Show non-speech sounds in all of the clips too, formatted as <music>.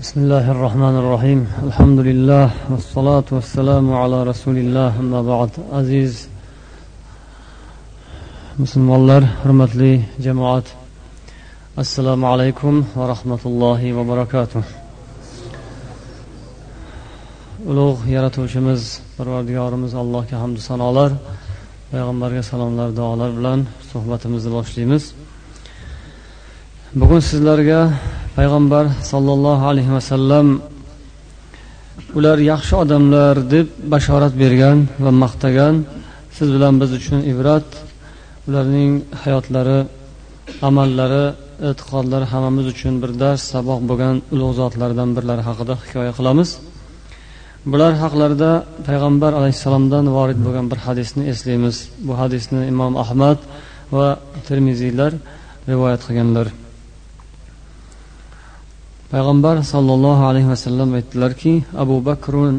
بسم الله الرحمن الرحيم الحمد لله والصلاة والسلام على رسول الله أما بعد عزيز musulmonlar hurmatli jamoat assalomu alaykum va rahmatullohi va barakatuh ulug' yaratuvchimiz parvardigorimiz allohga hamdu sanolar payg'ambarga salomlar duolar bilan suhbatimizni boshlaymiz Bugun sizlarga payg'ambar sollallohu alayhi vasallam ular yaxshi odamlar deb bashorat bergan va maqtagan. Siz bilan biz uchun ibrat ularning hayotlari amallari e'tiqodlari hammamiz uchun bir dars saboq bo'lgan ulug' zotlardan birlari haqida hikoya qilamiz. Bular haqlarida payg'ambar alayhissalomdan vorid bo'lgan bir hadisni eslaymiz. Bu hadisni imom ahmad va termiziylar rivoyat qilganlar. payg'ambar sollallohu alayhi vasallam aytdilarki abu bakrun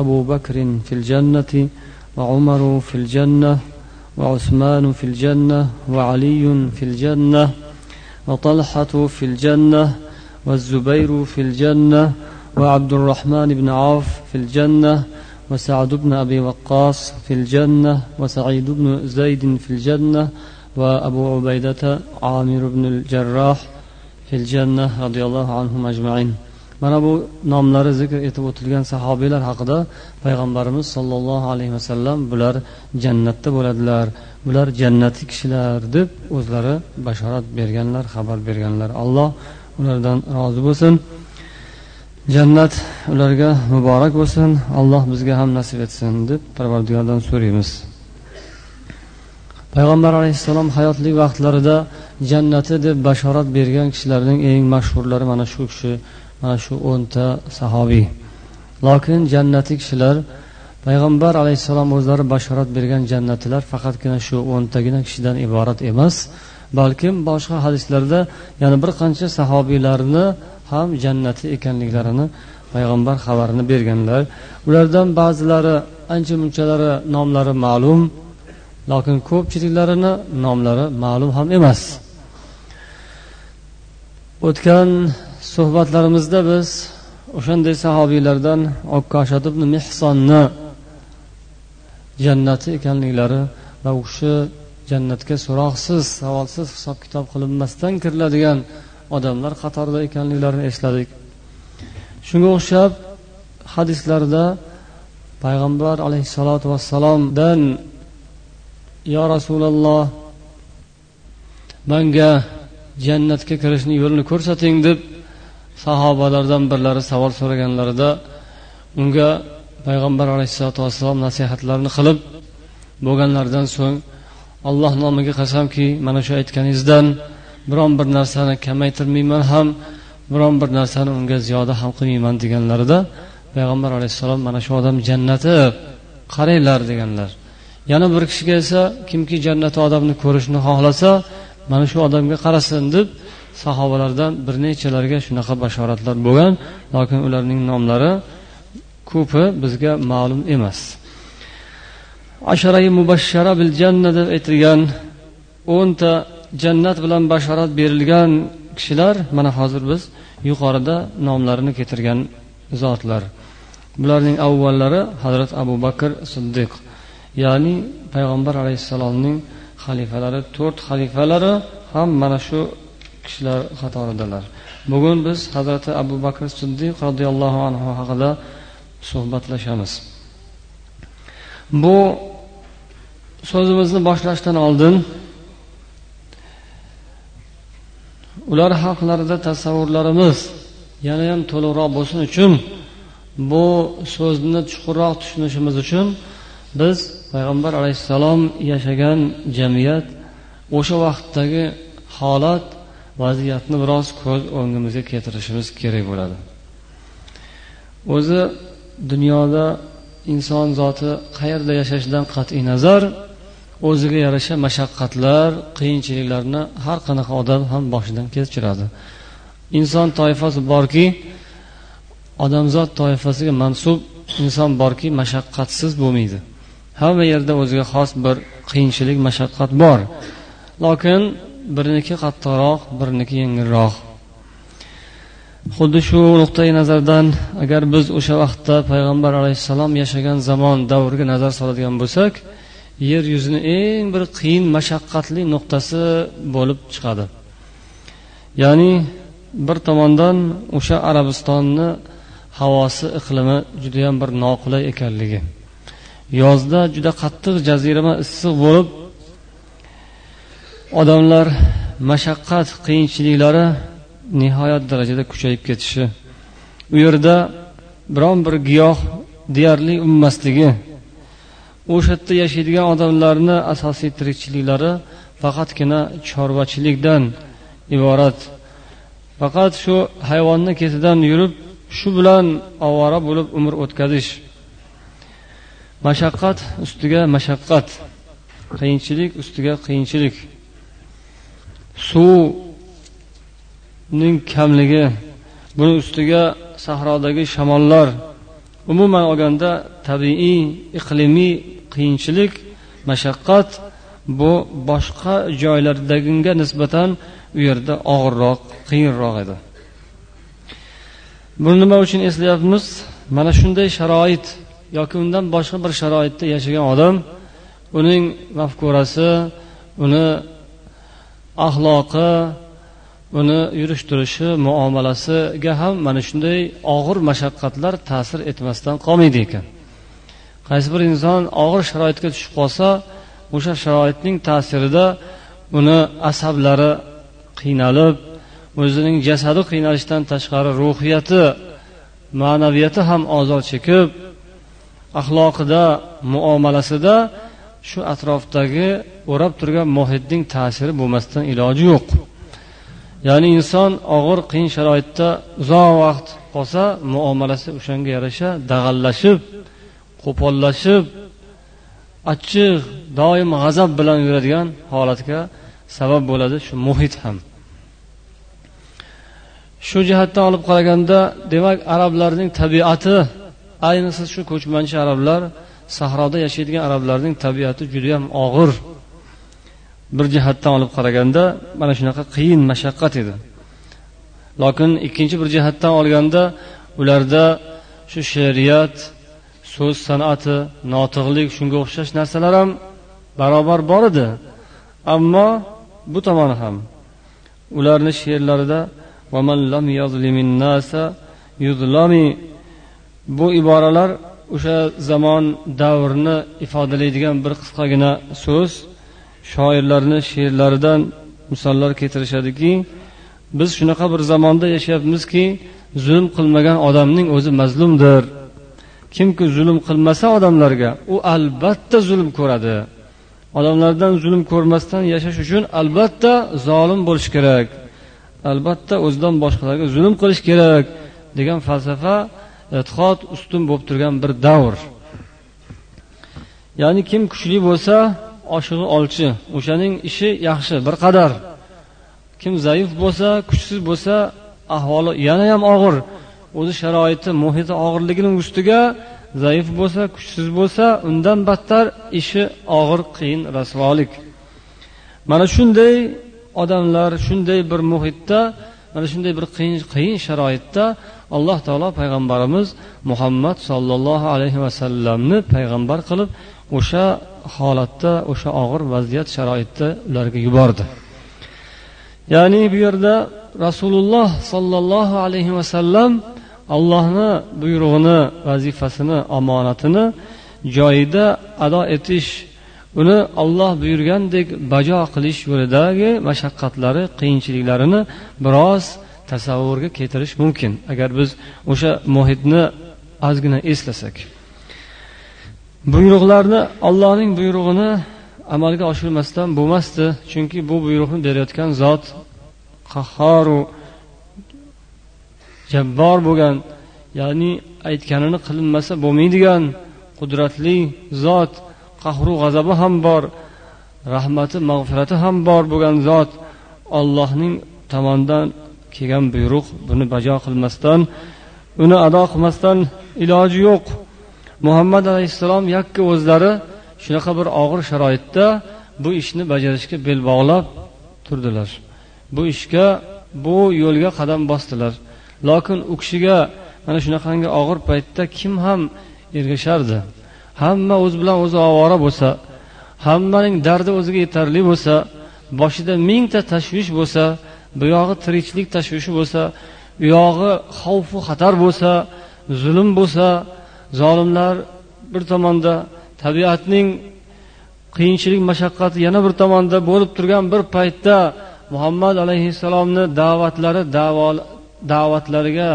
abu bakrin fil jannati va umaru fil janna va usmanu fil janna va aliyun fil janna va talhatu fil janna va zubayru fil janna va abdurahmon ibn avf fil janna Abi بن fil وقاص في said ibn بن fil في الجنة abu عبيدة amir ibn الجراح fil roziyallohu anhu ajmain. Mana bu nomlari zikr etib o'tilgan sahobiylar haqida payg'ambarimiz sollallohu alayhi vasallam bular jannatda bo'ladilar. Bular jannati kishilar deb o'zlari bashorat berganlar xabar berganlar. Alloh ulardan rozi bo'lsin. Jannat ularga muborak bo'lsin. Alloh bizga ham nasib etsin deb parvardigordan so'raymiz. Payg'ambar alayhissalom hayotlik vaqtlarida jannati deb bashorat bergan kishilarning eng mashhurlari mana shu kishi mana shu o'nta sahobiy. Lokin jannati kishilar payg'ambar alayhissalom o'zlari bashorat bergan jannatilar faqatgina shu o'ntagina kishidan iborat emas balkim boshqa hadislarda yana bir qancha sahobiylarni ham jannati ekanliklarini payg'ambar xabarini berganlar. Ulardan ba'zilari ancha munchalari nomlari ma'lum. Lokin ko'pchiliklarini nomlari ma'lum ham emas. O'tgan suhbatlarimizda biz o'shanday sahobiylardan okkashad ibn mehsonni jannati ekanliklari va u kishi jannatga so'roqsiz savolsiz hisob kitob qilinmasdan kiriladigan odamlar qatorida ekanliklarini esladik. Shunga o'xshab hadislarda payg'ambar alayhissalotu vassalomdan yo rasululloh manga jannatga kirishni yo'lini ko'rsating deb sahobalardan birlari savol so'raganlarida unga payg'ambar alayhissalotu vassalom nasihatlarini qilib bo'lganlaridan so'ng alloh nomiga qasamki mana shu aytganingizdan biron bir narsani kamaytirmayman ham biron bir narsani unga ziyoda ham qilmayman deganlarida payg'ambar alayhissalom mana shu odam jannati qaranglar deganlar. Yana bir kishiga esa kimki jannati odamni ko'rishni xohlasa mana shu odamga qarasin deb sahobalardan bir nechalarga shunaqa bashoratlar bo'lgan lokin ularning nomlari ko'pi bizga ma'lum emas. Asharai mubashshara bil janna deb aytilgan o'nta jannat bilan bashorat berilgan kishilar mana hozir biz yuqorida nomlarini keltirgan zotlar. Bularning avvallari hazrat abu bakr siddiq. Ya'ni payg'ambar alayhissalomning xalifalari to'rt xalifalari ham mana shu kishilar qatoridalar. Bugun biz hazrati abu bakr siddiq roziyallohu anhu haqida suhbatlashamiz. Bu so'zimizni boshlashdan oldin ular haqlarida tasavvurlarimiz yanayam to'liqroq bo'lsin uchun bu so'zni chuqurroq tushunishimiz uchun biz payg'ambar alayhissalom yashagan jamiyat o'sha vaqtdagi holat vaziyatni biroz ko'z o'ngimizga keltirishimiz kerak bo'ladi. O'zi dunyoda inson zoti qayerda yashashidan qat'iy nazar o'ziga yarasha mashaqqatlar qiyinchiliklarni har qanaqa odam ham boshidan kechiradi. Inson toifasi borki odamzod toifasiga mansub inson borki mashaqqatsiz bo'lmaydi. Hamma yerda o'ziga xos bir qiyinchilik mashaqqat bor. Lokin biriniki qattiqroq biriniki yengilroq. Xuddi shu nuqtai nazardan agar biz o'sha vaqtda payg'ambar alayhissalom yashagan zamon davriga nazar soladigan bo'lsak yer yuzini eng bir qiyin mashaqqatli nuqtasi bo'lib chiqadi. Ya'ni bir tomondan o'sha arabistonni havosi iqlimi judayam bir noqulay ekanligi. Yozda juda qattiq jazirama issiq bo'lib odamlar mashaqqat qiyinchiliklari nihoyat darajada kuchayib ketishi. U yerda biron bir giyoh deyarli unmasligi o'sha yerda yashaydigan odamlarni asosiy tirikchiliklari faqatgina chorvachilikdan iborat. Faqat shu hayvonni ketidan yurib shu bilan ovora bo'lib umr o'tkazish mashaqqat ustiga mashaqqat. Qiyinchilik ustiga qiyinchilik. Suvning kamligi buni ustiga sahrodagi shamollar umuman olganda tabiiy iqlimiy qiyinchilik mashaqqat bu boshqa joylardagiga nisbatan u yerda og'irroq qiyinroq edi. Buni nima uchun eslayapmiz mana shunday sharoit yoki undan boshqa bir sharoitda yashagan odam uning mafkurasi uni axloqi uni yurish turishi muomalasiga ham mana shunday og'ir mashaqqatlar ta'sir etmasdan qolmaydi ekan. Qaysi bir inson og'ir sharoitga tushib qolsa o'sha sharoitning ta'sirida uni asablari qiynalib o'zining jasadi qiynalishdan tashqari ruhiyati ma'naviyati ham ozor chekib axloqida muomalasida shu atrofdagi o'rab turgan muhitning ta'siri bo'lmasdan iloji yo'q. Ya'ni inson og'ir qiyin sharoitda uzoq vaqt qolsa muomalasi o'shanga yarasha dag'allashib qo'pollashib achchiq doim g'azab bilan yuradigan holatga sabab bo'ladi shu muhit ham. Shu jihatdan olib qaraganda demak arablarning tabiati ayniqsa shu ko'chmanchi arablar sahroda yashaydigan arablarning tabiati judayam og'ir. Bir jihatdan olib qaraganda mana shunaqa qiyin mashaqqat edi. Lokin ikkinchi bir jihatdan olganda ularda shu she'riyat so'z san'ati notiqlik shunga o'xshash narsalar ham barobar bor edi. Ammo bu tomoni ham ularni she'rlarida bu iboralar o'sha zamon davrni ifodalaydigan bir qisqagina so'z. Shoirlarni she'rlaridan misollar keltirishadiki biz shunaqa bir zamonda yashayapmizki zulm qilmagan odamning o'zi mazlumdir. Kimki zulm qilmasa odamlarga u albatta zulm ko'radi. Odamlardan zulm ko'rmasdan yashash uchun albatta zolim bo'lish kerak. Albatta o'zidan boshqalarga zulm qilish kerak degan falsafa e'tiqod ustun bo'lib turgan bir davr. Ya'ni kim kuchli bo'lsa oshig'i olchi. O'shaning ishi yaxshi bir qadar. Kim zaif bo'lsa kuchsiz bo'lsa ahvoli yana ham og'ir. O'zi sharoiti muhiti og'irligini ustiga zaif bo'lsa kuchsiz bo'lsa undan battar ishi og'ir qiyin rasvolik. Mana shunday odamlar shunday bir muhitda mana shunday bir qiyin qiyin sharoitda alloh taolo payg'ambarimiz muhammad sollallohu alayhi vasallamni payg'ambar qilib o'sha holatda o'sha og'ir vaziyat sharoitda ularga yubordi. Ya'ni bu yerda rasululloh sollallohu alayhi vasallam allohni buyrug'ini vazifasini omonatini joyida ado etish uni olloh buyurgandek bajo qilish yo'lidagi mashaqqatlari qiyinchiliklarini biroz tasavvurga keltirish mumkin. Agar biz o'sha muhitni ozgina eslasak. Buyruqlarni allohning buyrug'ini amalga oshirmasdan bo'lmasdi chunki bu buyruqni berayotgan zot qahhoru jabbor bo'lgan ya'ni aytganini qilinmasa bo'lmaydigan qudratli zot qahru g'azabi ham bor rahmati mag'firati ham bor bo'lgan zot ollohning tomonidan kelgan buyruq buni bajo qilmasdan uni ado qilmasdan iloji yo'q. Muhammad alayhissalom yakka o'zlari shunaqa bir og'ir sharoitda bu ishni bajarishga bel bog'lab turdilar. Bu ishga bu yo'lga qadam bosdilar. Lokin u kishiga mana shunaqangi og'ir paytda kim ham ergashardi? Hamma o'zi bilan o'zi ovora bo'lsa hammaning dardi o'ziga yetarli bo'lsa boshida mingta tashvish bo'lsa buyog'i tirikchilik tashvishi bo'lsa u yog'i xavfu xatar bo'lsa zulm bo'lsa zolimlar bir tomonda tabiatning qiyinchilik mashaqqati yana bir tomonda bo'lib turgan bir paytda muhammad alayhissalomni da'vatlari da'vatlariga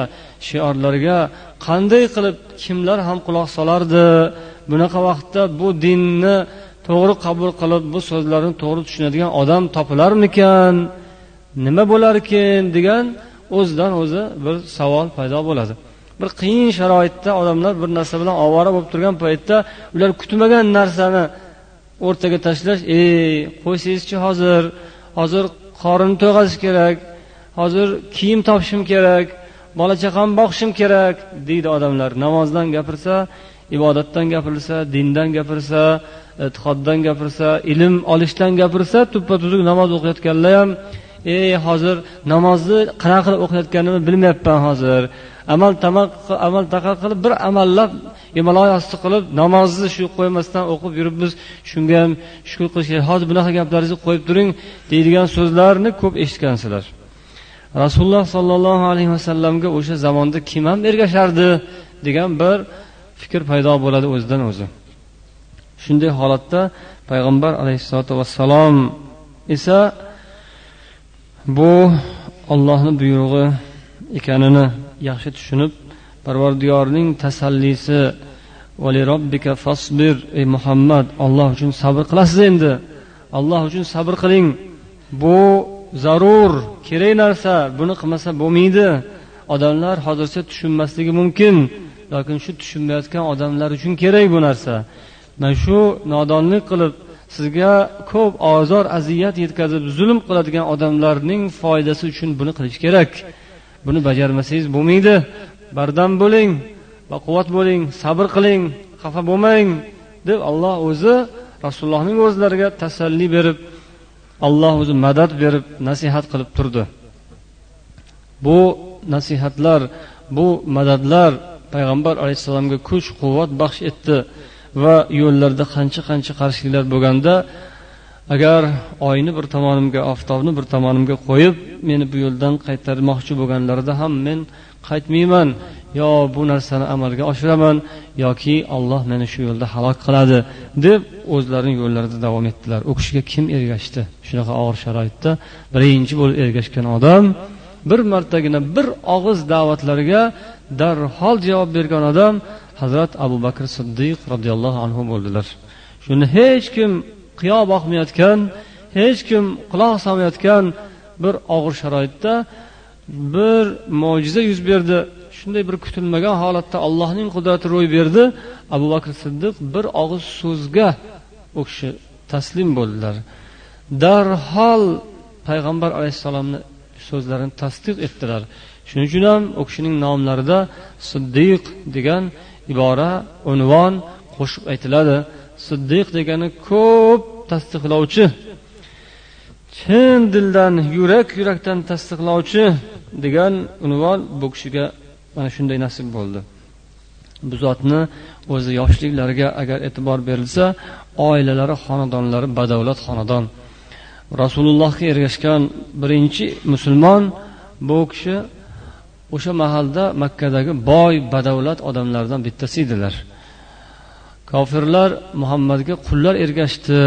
shiorlariga qanday qilib kimlar ham quloq solardi? Bunaqa vaqtda bu dinni to'g'ri qabul qilib bu so'zlarni to'g'ri tushunadigan odam topilarmikan? Nima bo'larkin degan o'zidan o'zi bir savol paydo bo'ladi. Bir qiyin sharoitda odamlar bir narsa bilan ovora bo'lib turgan paytda ular kutmagan narsani o'rtaga tashlash ey qo'ysangizchi hozir hozir qorin to'yg'azish kerak hozir kiyim topishim kerak bola chaqam boqishim kerak deydi odamlar. Namozdan gapirsa ibodatdan gapirsa dindan gapirsa e'tiqoddan gapirsa ilm olishdan gapirsa tuppa tuzuk namoz o'qiyotganlar ham ey hozir namozni qanaqa qilib o'qiyotganimni bilmayapman hozir. Amal tamaq amal taqa qilib bir amallab himoloy osti qilib namozni shu qo'ymasdan o'qib yuribmiz. Shunga ham shukur qilish kerak hozir bunaqa gaplaringizni qo'yib turing deydigan so'zlarni ko'p eshitgansizlar. Rasululloh sollallohu alayhi vasallamga o'sha zamonda kim ham ergashardi degan bir fikr paydo bo'ladi o'zidan o'zi. Shunday holatda payg'ambar alayhissalotu vassalom esa bu ollohni buyrug'i ekanini yaxshi tushunib parvardiyorning tasallisi fasbir ey muhammad olloh uchun sabr qilasiz endi alloh uchun sabr qiling. Bu zarur kerak narsa buni qilmasa bo'lmaydi. Odamlar hozircha tushunmasligi mumkin lekin shu tushunmayotgan odamlar uchun kerak bu narsa. Mana shu nodonlik qilib sizga ko'p ozor aziyat yetkazib zulm qiladigan odamlarning foydasi uchun buni qilish kerak. Buni bajarmasangiz bo'lmaydi. Bardam bo'ling baquvvat bo'ling sabr qiling xafa bo'lmang deb alloh o'zi rasulullohning o'zlariga tasalli berib alloh o'zi madad berib nasihat qilib turdi. Bu nasihatlar bu madadlar payg'ambar alayhissalomga kuch quvvat baxsh etdi. Va yo'llarda qancha qancha qarshiliklar bo'lganda agar oyni bir tomonimga oftobni bir tomonimga qo'yib meni bu yo'ldan qaytarmoqchi bo'lganlarida ham men qaytmayman. Yo bu narsani amalga oshiraman yoki olloh meni shu yo'lda halok qiladi deb o'zlarining yo'llarida davom etdilar. U kishiga kim ergashdi? Shunaqa og'ir sharoitda birinchi bo'lib ergashgan odam bir martagina bir og'iz da'vatlarga darhol javob bergan odam hazrat abu bakr siddiq roziyallohu anhu bo'ldilar. Shuni hech kim qiyo boqmayotgan hech kim quloq solmayotgan bir og'ir sharoitda bir mo'jiza yuz berdi. Shunday bir kutilmagan holatda allohning qudrati ro'y berdi. Abu bakr siddiq bir og'iz so'zga u kishi taslim bo'ldilar. Darhol payg'ambar alayhissalomni so'zlarini tasdiq etdilar. Shuning uchun ham u kishining nomlarida siddiq degan ibora unvon qo'shib aytiladi. Siddiq degani ko'p tasdiqlovchi. Chin dildan yurak yurakdan tasdiqlovchi degan unvon bu kishiga mana shunday nasib bo'ldi. Bu zotni o'zi yoshliklariga agar e'tibor berilsa oilalari xonadonlari badavlat xonadon. Rasulullohga ergashgan birinchi musulmon bu kishi o'sha mahalda makkadagi boy badavlat odamlardan bittasi edilar. Kofirlar muhammadga qullar ergashdi.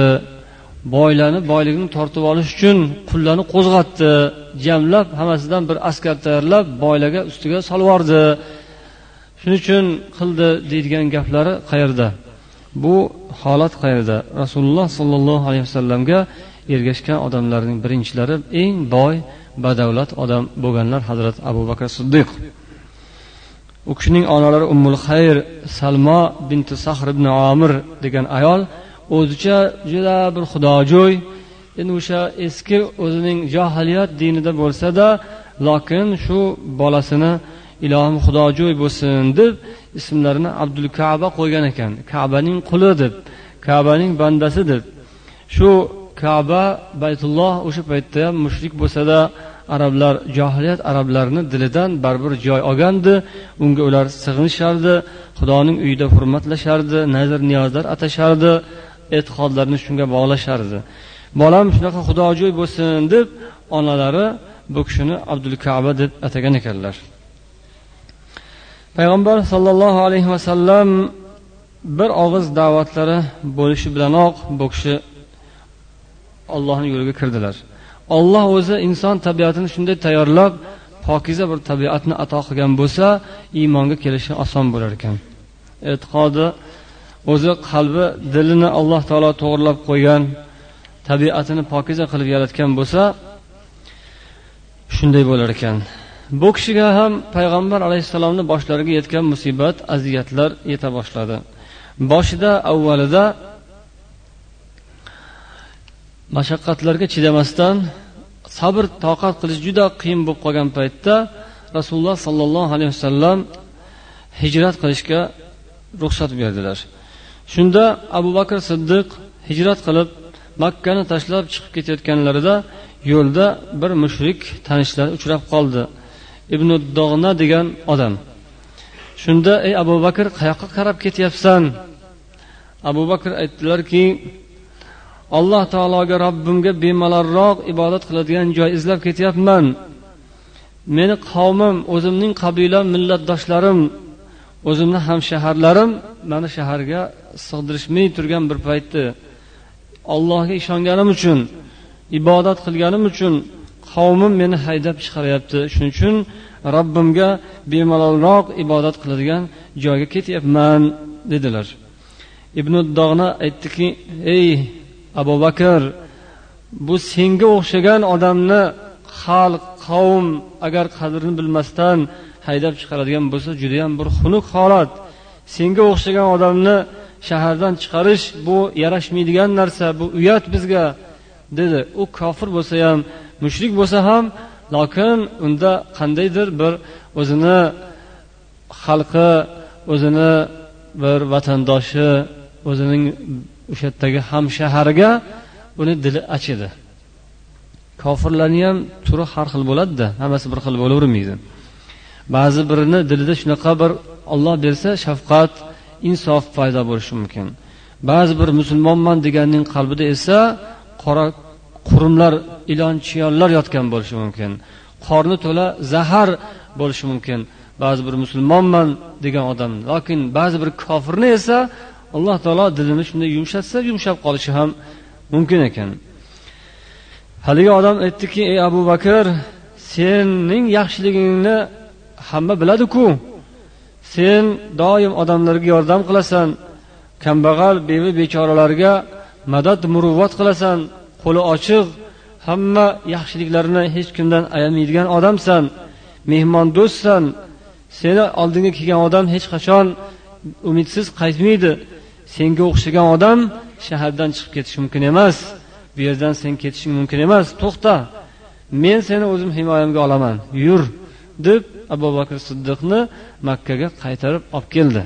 Boylarni boyligini tortib olish uchun qullarni qo'zg'atdi. Jamlab hammasidan bir askar tayyorlab boylarga ustiga solvordi. Shuning uchun qildi deydigan gaplari qayerda? Bu holat qayerda? Rasululloh sollallohu alayhi vasallamga ergashgan odamlarning birinchilari eng boy badavlat odam bo'lganlar hazrat abu bakr siddiq. U kishining onalari ummul xayr salmo binti sahr ibn omir degan ayol o'zicha juda bir xudojo'y endi o'sha eski o'zining johiliyat dinida bo'lsada lokin shu bolasini ilohim xudojo'y bo'lsin deb ismlarini abdul kaba qo'ygan ekan. Kabaning quli deb kabaning bandasi deb. Shu kaba baytulloh o'sha paytda ham mushrik bo'lsada arablar johiliyat arablarini dilidan baribir joy olgandi. Unga ular sig'inishardi xudoning uyida hurmatlashardi nazr niyozlar atashardi e'tiqodlarini shunga bog'lashardi. Bolam shunaqa xudojo'y bo'lsin deb onalari bu kishini abdul kaba deb atagan ekanlar. Payg'ambar sollallohu alayhi vasallam bir og'iz da'vatlari bo'lishi bilanoq bu kishi ollohni yo'liga kirdilar. Olloh o'zi inson tabiatini shunday tayyorlab pokiza bir tabiatni ato qilgan bo'lsa iymonga kelishi oson bo'lar ekan. E'tiqodi o'zi qalbi dilini alloh taolo to'g'irlab qo'ygan tabiatini pokiza qilib yaratgan bo'lsa shunday bo'lar ekan. Bu kishiga ham payg'ambar alayhissalomni boshlariga yetgan musibat aziyatlar yeta boshladi. Boshida avvalida mashaqqatlarga chidamasdan sabr toqat qilish juda qiyin bo'lib qolgan paytda rasululloh sollallohu alayhi vasallam hijrat qilishga ruxsat berdilar. Shunda abu bakr siddiq hijrat qilib makkani tashlab chiqib ketayotganlarida yo'lda bir mushrik tanishlar uchrab qoldi. Ibn dog'na degan odam. Shunda ey abu bakr qayoqqa qarab ketyapsan? Abu bakr aytdilarki alloh taologa robbimga bemalolroq ibodat qiladigan joy izlab ketyapman. Meni qavmim o'zimning qabilam millatdoshlarim o'zimni hamshaharlarim mani shaharga sig'dirishmay turgan bir paytda allohga ishonganim uchun ibodat qilganim uchun qavmim meni haydab chiqaryapti. Shuning uchun robbimga bemalolroq ibodat qiladigan joyga ketyapman dedilar. Ibn dog'na aytdiki ey abu bakr bu senga o'xshagan odamni xalq qavm agar qadrini bilmasdan haydab chiqaradigan bo'lsa judayam bir xunuk holat. Senga o'xshagan odamni shahardan chiqarish bu yarashmaydigan narsa bu uyat bizga dedi. U kofir bo'lsa ham mushrik bo'lsa ham lokin unda qandaydir bir o'zini xalqi o'zini bir vatandoshi o'zining o'sha yerdagi hamshaharga uni dili achidi. Kofirlarni ham turi har xil bo'ladida hammasi bir xil bo'lavermaydi. Ba'zi birini dilida shunaqa bir olloh bersa shafqat insof paydo bo'lishi mumkin. Ba'zi bir musulmonman deganning qalbida esa qora qurumlar ilon chiyonlar yotgan bo'lishi mumkin. Qorni to'la zahar bo'lishi mumkin. Ba'zi bir musulmonman degan odam lokin ba'zi bir kofirni esa alloh taolo dilini shunday yumshatsa yumshab qolishi ham mumkin ekan. Haligi odam aytdiki ey abu bakr sening yaxshiligingni hamma biladiku. Sen doim odamlarga yordam qilasan. Kambag'al beva bechoralarga madad muruvvat qilasan. Qo'li ochiq hamma yaxshiliklarini hech kimdan ayamaydigan odamsan. Mehmondo'stsan seni oldinga kelgan odam hech qachon umidsiz qaytmaydi. Senga o'xshagan odam shahardan chiqib ketishi mumkin emas bu yerdan sen ketishing mumkin emas to'xta. Men seni o'zim himoyamga olaman yur deb abu bakr siddiqni makkaga qaytarib olib keldi.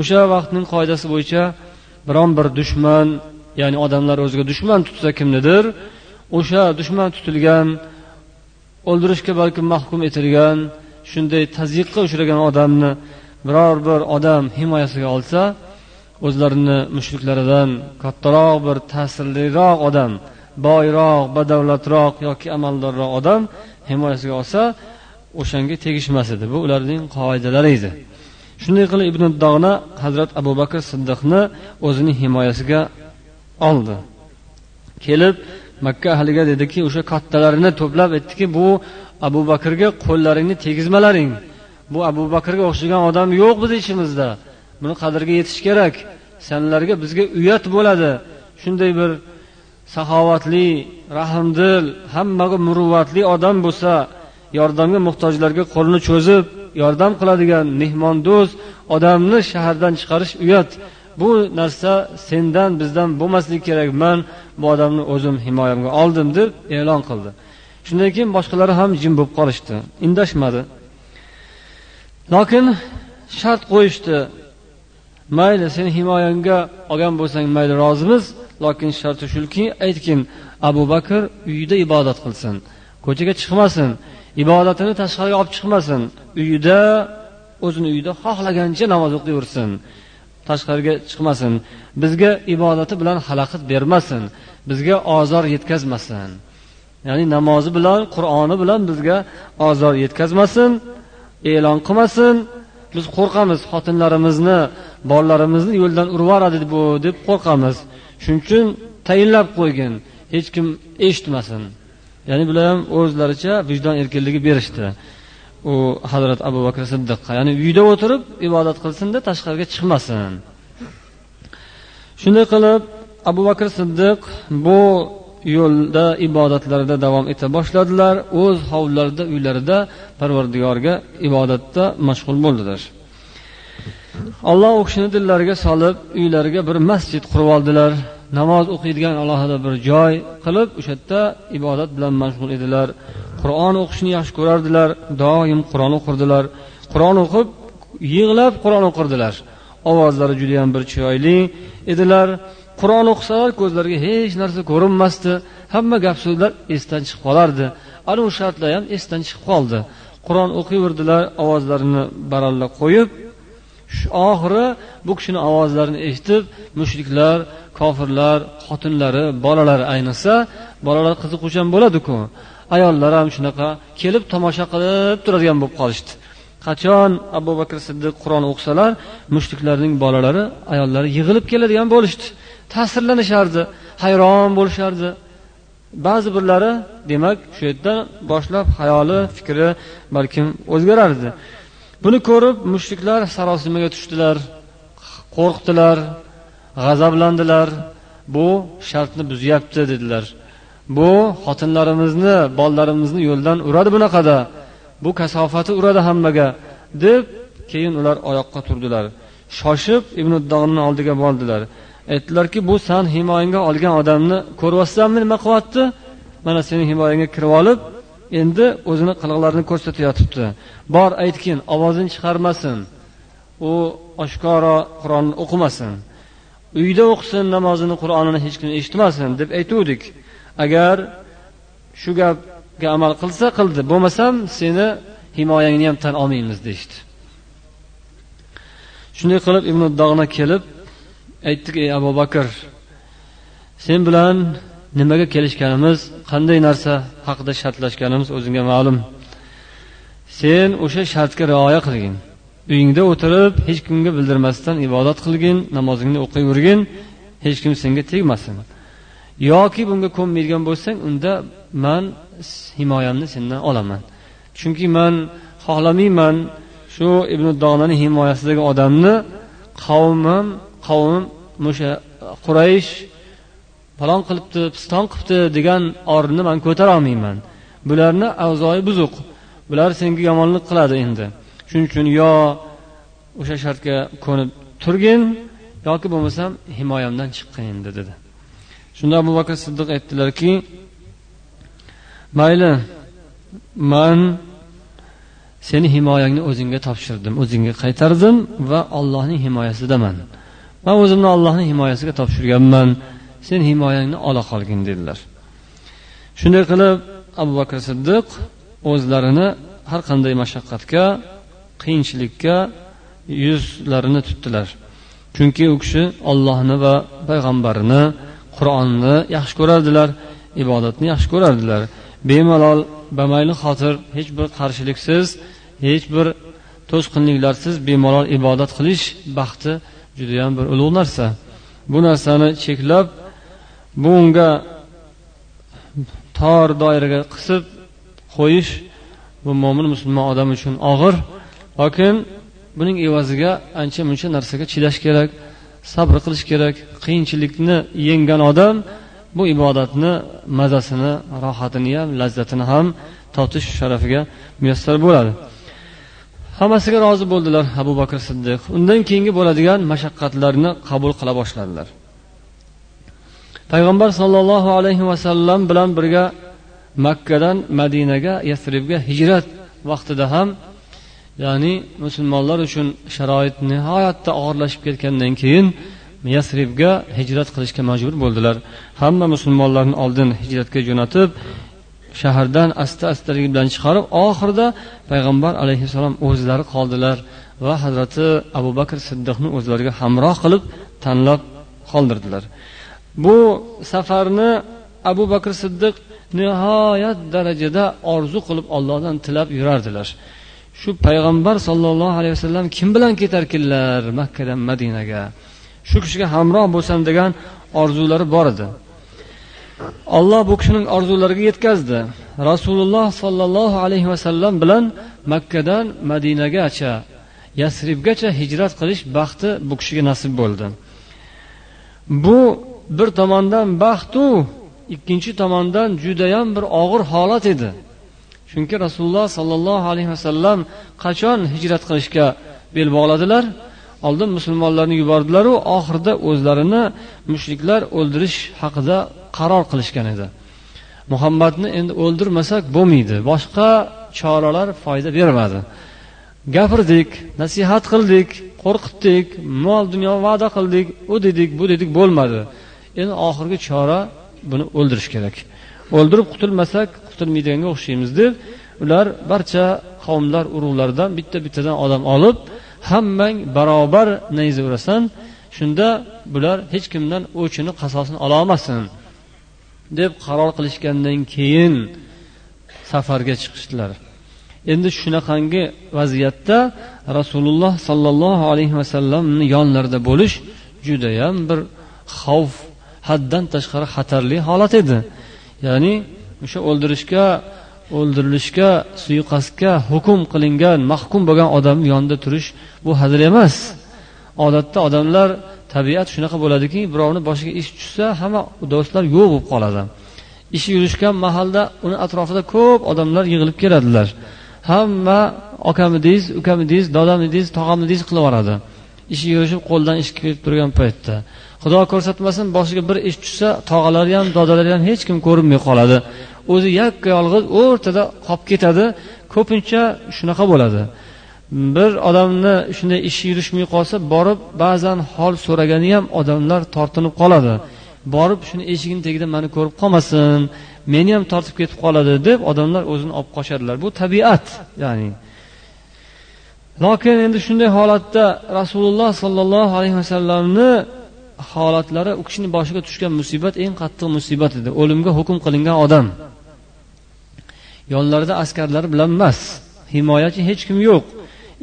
O'sha vaqtning qoidasi bo'yicha biron bir dushman ya'ni odamlar o'ziga dushman tutsa kimnidir o'sha dushman tutilgan o'ldirishga balkim mahkum etilgan shunday tazyiqqa uchragan odamni biror bir odam himoyasiga olsa o'zlarini mushriklaridan kattaroq bir ta'sirliroq odam boyroq badavlatroq yoki amaldorroq odam himoyasiga olsa o'shanga tegishmas edi. Bu ularning qoidalari edi. Shunday qilib ibn dog'na hazrat abu bakr siddiqni o'zining himoyasiga oldi. Kelib makka ahliga dediki o'sha kattalarini to'plab aytdiki bu abu bakrga qo'llaringni tegizmalaring. Bu abu bakrga o'xshagan odam yo'q bizni ichimizda. Buni qadriga yetish kerak. Sanlarga bizga uyat bo'ladi. Shunday bir saxovatli rahmdil hammaga muruvvatli odam bo'lsa yordamga muhtojlarga qo'lini cho'zib yordam qiladigan mehmondo'st odamni shahardan chiqarish uyat. Bu narsa sendan bizdan bo'lmasligi kerak. Man bu odamni o'zim himoyamga oldim deb e'lon qildi. Shundan keyin boshqalari ham jim bo'lib qolishdi. Indashmadi. Lokin shart qo'yishdi. Mayli seni himoyangga olgan bo'lsang mayli rozimiz. Lokin sharti shuki aytgin abu bakr uyida ibodat qilsin. Ko'chaga chiqmasin ibodatini tashqariga olib chiqmasin. Uyida o'zini uyida xohlagancha namoz o'qiyversin. Tashqariga chiqmasin bizga ibodati bilan xalaqit bermasin bizga ozor yetkazmasin. Ya'ni namozi bilan qur'oni bilan bizga ozor yetkazmasin e'lon qilmasin biz qo'rqamiz xotinlarimizni bolalarimizni yo'ldan urib bu deb qo'rqamiz. Shuning uchun tayinlab qo'ygin hech kim eshitmasin. Ya'ni bular ham o'zlaricha vijdon erkinligi berishdi. U hazrat abu bakr siddiqqa. Ya'ni uyda o'tirib ibodat qilsinda tashqariga chiqmasin. Shunday qilib abu bakr siddiq bu yo'lda ibodatlarida davom eta boshladilar. O'z hovlilarida uylarida parvardigorga ibodatda mashg'ul bo'ldilar. Alloh u kishini dillariga solib uylariga bir masjid qurib oldilar. Namoz o'qiydigan alohida bir joy qilib o'sha yerda ibodat bilan mashg'ul edilar. Qur'on o'qishni yaxshi ko'rardilar doim qur'on o'qirdilar. Qur'on o'qib yig'lab qur'on o'qirdilar. Ovozlari judayam bir chiroyli edilar. Qur'on o'qisalar ko'zlariga hech narsa ko'rinmasdi. Hamma gap so'zlar esdan chiqib qolardi. Ana u shartlar ham esdan chiqib qoldi. Qur'on o'qiyverdilar ovozlarini baralla qo'yib oxiri bu kishini ovozlarini eshitib mushriklar kofirlar xotinlari bolalari ayniqsa bolalar qiziquvchan bo'ladiku. Ayollar ham shunaqa kelib tomosha qilib turadigan bo'lib qolishdi. Qachon abu bakr siddiq qur'on o'qisalar mushriklarning bolalari ayollari yig'ilib keladigan bo'lishdi. Ta'sirlanishardi hayron bo'lishardi. Ba'zi birlari demak shu yerdan boshlab hayoli fikri balkim o'zgarardi. Buni ko'rib mushriklar sarosimaga tushdilar qo'rqdilar g'azablandilar. Bu shartni buzyapti dedilar. Bu xotinlarimizni bolalarimizni yo'ldan uradi bunaqada. Bu kasofati uradi hammaga deb keyin ular oyoqqa turdilar. Shoshib ibn oldiga bordilar. Aytdilarki bu san himoyangga olgan odamni ko'ryapsanmi nima qilyapti? Mana seni himoyangga kirib olib endi o'zini qiliqlarini ko'rsatayotibdi bor aytgin ovozini chiqarmasin. U oshkoro qur'onni o'qimasin. Uyda o'qisin namozini qur'onini hech kim eshitmasin deb aytuvdik. Agar shu gapga amal qilsa qildi. Bo'lmasam seni himoyangni ham tan olmaymiz deyishdi. Shunday qilib ibn dog'na kelib aytdik ey abu bakr sen bilan nimaga kelishganimiz qanday narsa haqida shartlashganimiz o'zingga ma'lum. Sen o'sha shartga rioya qilgin. Uyingda o'tirib hech kimga bildirmasdan ibodat qilgin namozingni o'qiyvergin hech kim senga tegmasin. Yoki bunga ko'nmaydigan bo'lsang unda man himoyamni sendan olaman. Chunki man xohlamayman shu ibn donani himoyasidagi odamni qavmim qavm o'sha e, quraysh falon qilibdi piston qilibdi degan orni man ko'tara olmayman. Bularni avzoyi buzuq. Bular senga yomonlik qiladi endi. Shuning uchun yo o'sha shartga ko'nib turgin yoki bo'lmasam himoyamdan chiqqin endi dedi. Shunda abu bakr siddiq aytdilarki mayli man seni himoyangni o'zingga topshirdim o'zingga qaytardim va ollohning himoyasidaman. Man o'zimni ollohni himoyasiga topshirganman. Sen himoyangni ola qolgin dedilar. Shunday qilib abu bakr siddiq o'zlarini har qanday mashaqqatga qiyinchilikka yuzlarini tutdilar. Chunki u kishi ollohni va payg'ambarini qur'onni yaxshi ko'rardilar ibodatni yaxshi ko'rardilar. Bemalol bamayli xotir hech bir qarshiliksiz hech bir to'sqinliklarsiz bemalol ibodat qilish baxti judayam bir ulug' narsa. Bu narsani cheklab bunga tor doiraga qisib qo'yish bu mo'min musulmon odam uchun og'ir. Lokin buning evaziga ancha muncha narsaga chidash kerak sabr qilish kerak qiyinchilikni yenggan odam bu ibodatni mazasini rohatini ham lazzatini ham totish sharafiga muyassar bo'ladi. Hammasiga rozi bo'ldilar abu bakr siddiq. Undan keyingi bo'ladigan mashaqqatlarni qabul qila boshladilar. Payg'ambar sollallohu alayhi vasallam bilan birga makkadan madinaga yasribga hijrat vaqtida ham ya'ni musulmonlar uchun sharoit nihoyatda og'irlashib ketgandan keyin yasribga hijrat qilishga majbur bo'ldilar. Hamma musulmonlarni oldin hijratga jo'natib shahardan asta astalik bilan chiqarib oxirida payg'ambar alayhissalom o'zlari qoldilar va hazrati abu bakr siddiqni o'zlariga hamroh qilib tanlab qoldirdilar. Bu safarni abu bakr siddiq nihoyat darajada orzu qilib ollohdan tilab yurardilar. Shu payg'ambar sollallohu alayhi vasallam kim bilan ketarkinlar makkadan madinaga? Shu kishiga hamroh bo'lsam degan orzulari bor edi. Olloh bu kishining orzulariga yetkazdi. Rasululloh sollallohu alayhi vasallam bilan makkadan madinagacha yasribgacha hijrat qilish baxti bu kishiga nasib bo'ldi. Bu bir tomondan baxtu ikkinchi tomondan judayam bir og'ir holat edi. Chunki rasululloh sollallohu alayhi vasallam qachon hijrat qilishga bel bog'ladilar? Oldin musulmonlarni yubordilaru oxirida o'zlarini mushriklar o'ldirish haqida qaror qilishgan edi. Muhammadni endi o'ldirmasak bo'lmaydi boshqa choralar foyda bermadi. Gapirdik nasihat qildik qo'rqitdik mol dunyo va'da qildik u dedik bu dedik bo'lmadi. Endi oxirgi chora buni o'ldirish kerak. O'ldirib qutulmasak qutulmaydiganga o'xshaymiz deb ular barcha qavmlar urug'laridan bitta bittadan odam olib hammang barobar nayza urasan shunda bular hech kimdan o'chini qasosini ololmasin deb qaror qilishgandan keyin safarga chiqishdilar. Endi shunaqangi vaziyatda rasululloh sollallohu alayhi vasallamni yonlarida bo'lish judayam bir xavf haddan tashqari xatarli holat edi. Ya'ni o'sha o'ldirishga o'ldirilishga suiqasdga hukm qilingan mahkum bo'lgan odamni yonida turish bu hazil emas. Odatda odamlar tabiat shunaqa bo'ladiki birovni boshiga ish tushsa hamma do'stlar yo'q bo'lib qoladi. Ishi yurishgan mahalda uni atrofida ko'p odamlar yig'ilib keladilar. Hamma okamidingiz ukamidingiz dodamidingiz tog'amidingiz qilib yuboradi. Ishi yurishib qo'ldan ish kelib turgan paytda. Xudo ko'rsatmasin boshiga bir ish tushsa tog'alari ham dodalari ham hech kim ko'rinmay qoladi. O'zi yakka yolg'iz o'rtada qolib ketadi ko'pincha shunaqa bo'ladi. Bir odamni shunday ishi yurishmay qolsa borib ba'zan hol so'ragani ham odamlar tortinib qoladi. Borib shuni eshigini tagida mani ko'rib qolmasin meni ham tortib ketib qoladi deb odamlar o'zini olib qochadilar. Bu tabiat ya'ni. Lokin endi shunday holatda rasululloh sollallohu alayhi vasallamni holatlari u kishini boshiga tushgan musibat eng qattiq musibat edi. O'limga hukm qilingan odam yonlarida askarlar bilan emas himoyachi hech kim yo'q.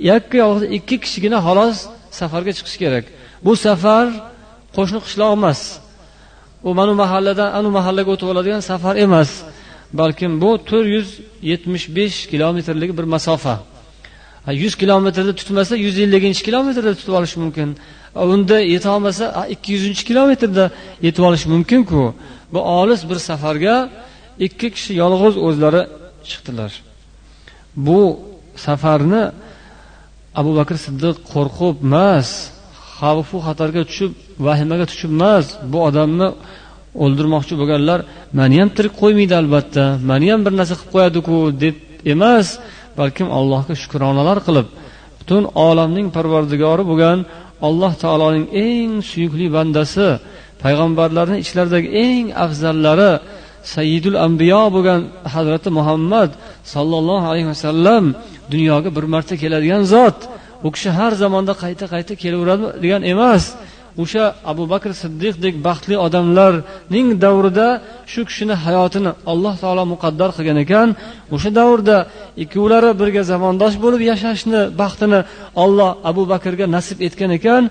Yakka yolg'iz ikki kishigina xolos safarga chiqish kerak. Bu safar qo'shni qishloq emas. U mana mahalladan anu mahallaga o'tib oladigan safar emas balkim bu to'rt yuz yetmish besh kilometrlik bir masofa. Yuz kilometrda tutmasa yuz elliginchi kilometrda tutib olishi mumkin. Unda yetolmasa ikki yuzinchi kilometrda yetib olishi mumkinku. Bu olis bir safarga ikki kishi yolg'iz o'zlari chiqdilar. Bu safarni abu bakr siddiq qo'rqib emas xavfu xatarga tushib vahimaga tushib emas bu odamni o'ldirmoqchi bo'lganlar mani ham tirik qo'ymaydi albatta mani ham bir narsa qilib qo'yadiku deb emas balkim allohga shukronalar qilib butun olamning parvardigori bo'lgan alloh taoloning eng suyukli bandasi payg'ambarlarni ichlaridagi eng afzallari sayyidul ambiyo bo'lgan hazrati muhammad sollallohu alayhi vasallam dunyoga bir marta keladigan zot. U kishi har zamonda qayta qayta kelaveradi degan emas. O'sha abu bakr siddiqdek baxtli odamlarning davrida shu kishini hayotini alloh taolo muqaddar qilgan ekan. O'sha davrda ikkovlari birga zamondosh bo'lib yashashni baxtini olloh abu bakrga nasib etgan ekan.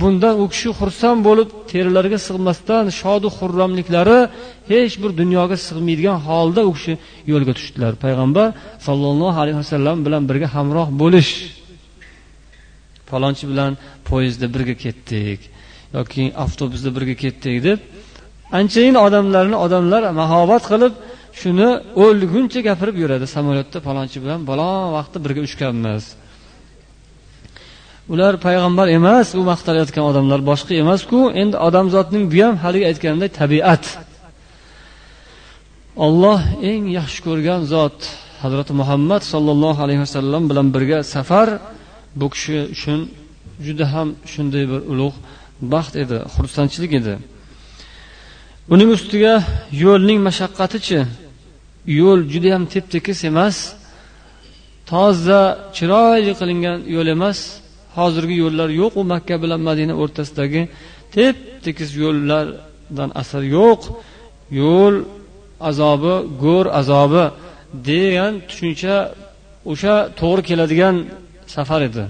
Bundan u kishi xursand bo'lib terilariga sig'masdan shodu xurramliklari hech bir dunyoga sig'maydigan holda u kishi yo'lga tushdilar. Payg'ambar sollallohu alayhi vasallam bilan birga hamroh bo'lish. Falonchi bilan poyezdda birga ketdik. Yoki avtobusda birga ketdik deb anchayin odamlarni odamlar mahobat qilib shuni o'lguncha gapirib yuradi. Samolyotda falonchi bilan balon vaqtda birga uchganmiz. Ular payg'ambar emas u maqtalayotgan odamlar boshqa emasku. Endi odamzodning bu ham haligi aytganimdek tabiat. Olloh eng yaxshi ko'rgan zot hazrati muhammad sollallohu alayhi vasallam bilan birga safar bu kishi uchun juda ham shunday bir ulug' baxt edi xursandchilik edi. Uning ustiga yo'lning mashaqqatichi yo'l judayam tep tekis emas toza chiroyli qilingan yo'l emas. Hozirgi yo'llar yo'q u makka bilan madina o'rtasidagi tep tekis yo'llardan asar yo'q. Yo'l azobi go'r azobi degan tushuncha o'sha to'g'ri keladigan safar edi.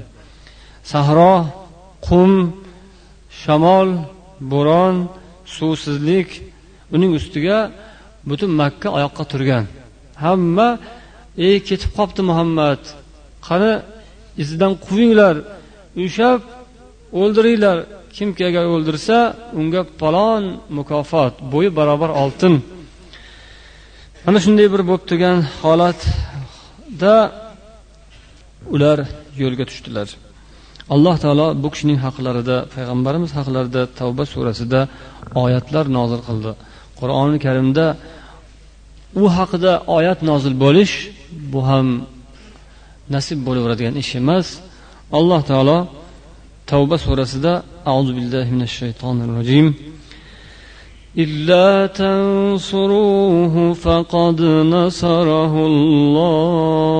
Sahro qum shamol bo'ron suvsizlik uning ustiga butun makka oyoqqa turgan. Hamma ey ketib qolibdi muhammad qani izidan quvinglar ushlab o'ldiringlar kimki agar o'ldirsa unga palon mukofot bo'yi barobar oltin. Mana shunday bir bo'lib turgan holatda ular yo'lga tushdilar. alloh taolo bu kishining haqlarida payg'ambarimiz haqlarida tavba surasida oyatlar nozil qildi qur'oni karimda u haqida oyat nozil bo'lish bu ham nasib bo'laveradigan ish emas alloh taolo tavba surasida auzu billahi minash shaytonir rojim إلا تنصروه فقد نصره الله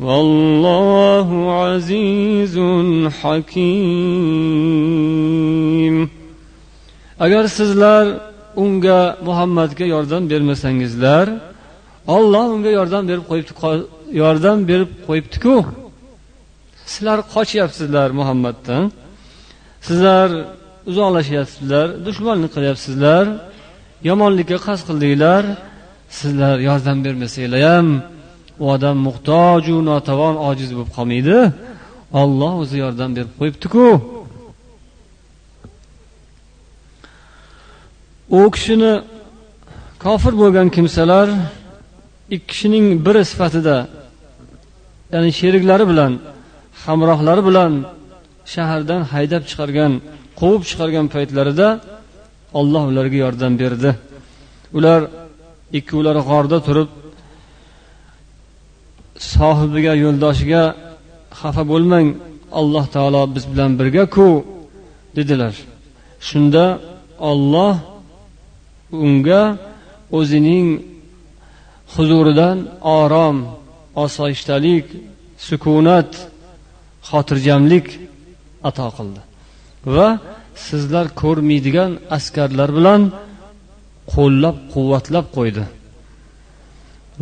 والله عزيز حكيم agar sizlar unga muhammadga yordam bermasangizlar olloh unga yordam berib qo'yibdi yordam berib qo'yibdiku sizlar qochyapsizlar muhammaddan sizlar uzoqlashyapsizlar dushmanlik qilyapsizlar yomonlikka qasd qildinglar sizlar yordam bermasanglar ham u odam muhtoju notavon ojiz bo'lib qolmaydi. Olloh o'zi yordam berib qo'yibdiku. U kishini kofir bo'lgan kimsalar ikki kishining biri sifatida ya'ni sheriklari bilan hamrohlari bilan shahardan haydab chiqargan quvib chiqargan paytlarida olloh ularga yordam berdi. Ular ikkovlari g'orda turib sohibiga yo'ldoshiga xafa bo'lmang alloh taolo biz bilan birgaku dedilar. Shunda olloh unga o'zining huzuridan orom osoyishtalik sukunat xotirjamlik ato qildi. Va sizlar ko'rmaydigan askarlar bilan qo'llab quvvatlab qo'ydi.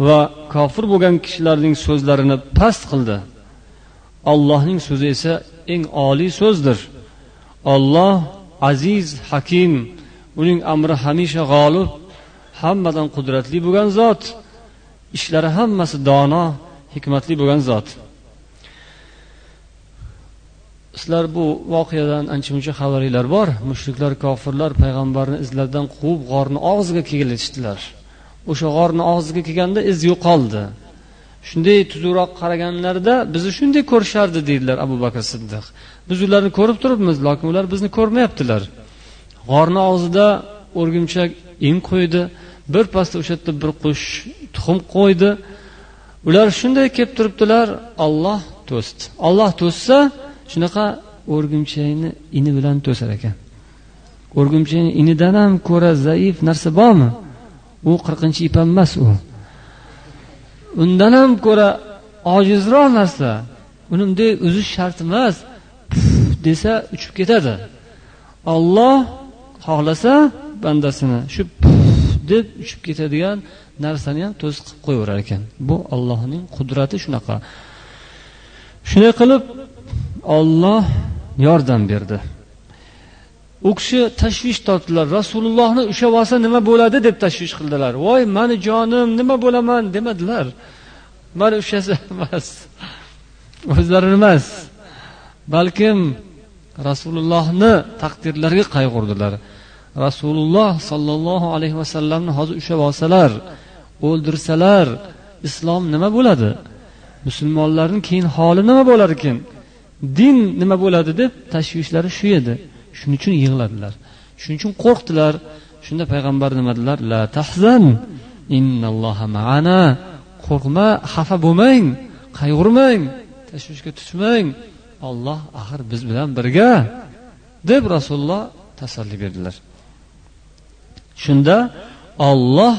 Va kofir bo'lgan kishilarning so'zlarini past qildi. Allohning so'zi esa eng oliy so'zdir. Olloh aziz hakim uning amri hamisha g'olib hammadan qudratli bo'lgan zot ishlari hammasi dono hikmatli bo'lgan zot. Sizlar bu voqeadan ancha muncha xabaringlar bor. Mushriklar kofirlar payg'ambarni izlaridan quvib g'orni og'ziga kelishdilar. O'sha g'orni og'ziga kelganda iz yo'qoldi. Shunday tuzukroq qaraganlarida bizni shunday ko'rishardi deydilar abu bakr siddiq. Biz ularni ko'rib turibmiz lekin ular bizni ko'rmayaptilar. G'orni og'zida o'rgimchak in qo'ydi birpasda o'sha yerda bir qush tuxum qo'ydi. Ular shunday kelib turibdilar olloh to'sdi olloh to'ssa shunaqa o'rgimchakni ini bilan to'sar ekan. O'rgimchakni inidan ham ko'ra zaif narsa bormi? U qirqinchi ip emas u. Undan ham ko'ra ojizroq narsa. Uni bunday uzish shart emas. Desa uchib ketadi. Olloh xohlasa bandasini shu deb uchib ketadigan narsani ham to'siq qilib qo'yaverar ekan. Bu ollohning qudrati shunaqa. Shunday qilib olloh yordam berdi. U kishi tashvish tortdilar. Rasulullohni ushlab olsa nima bo'ladi deb tashvish qildilar. Voy mani jonim nima bo'laman demadilar. Mani ushlasa <laughs> emas. O'zlarini emas. Balkim rasulullohni taqdirlariga qayg'urdilar. Rasululloh sollallohu alayhi vasallamni hozir ushlab olsalar o'ldirsalar islom nima bo'ladi? Musulmonlarni keyin holi nima bo'lar ekan din nima bo'ladi deb tashvishlari shu edi. Shuning uchun yig'ladilar. Shuning uchun qo'rqdilar. Shunda payg'ambar nima dedilar la tahzan. Innalloha maana. Qo'rqma xafa bo'lmang. Qayg'urmang. Tashvishga tushmang. Olloh axir biz bilan birga deb rasululloh tasalli berdilar. Shunda olloh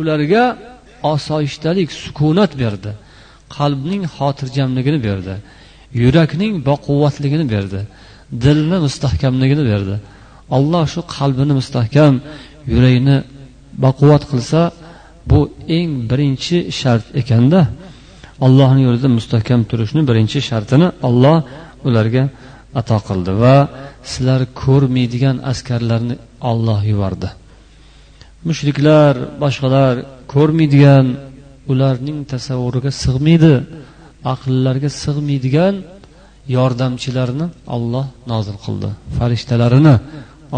ularga osoyishtalik sukunat berdi. Qalbning xotirjamligini berdi. Yurakning baquvvatligini berdi. Dilni mustahkamligini berdi. Alloh shu qalbini mustahkam yurakni baquvvat qilsa bu eng birinchi shart ekanda allohni yo'lida mustahkam turishni birinchi shartini olloh ularga ato qildi va sizlar ko'rmaydigan askarlarni olloh yubordi. Mushriklar boshqalar ko'rmaydigan ularning tasavvuriga sig'maydi aqllariga sig'maydigan yordamchilarni olloh nozil qildi. Farishtalarini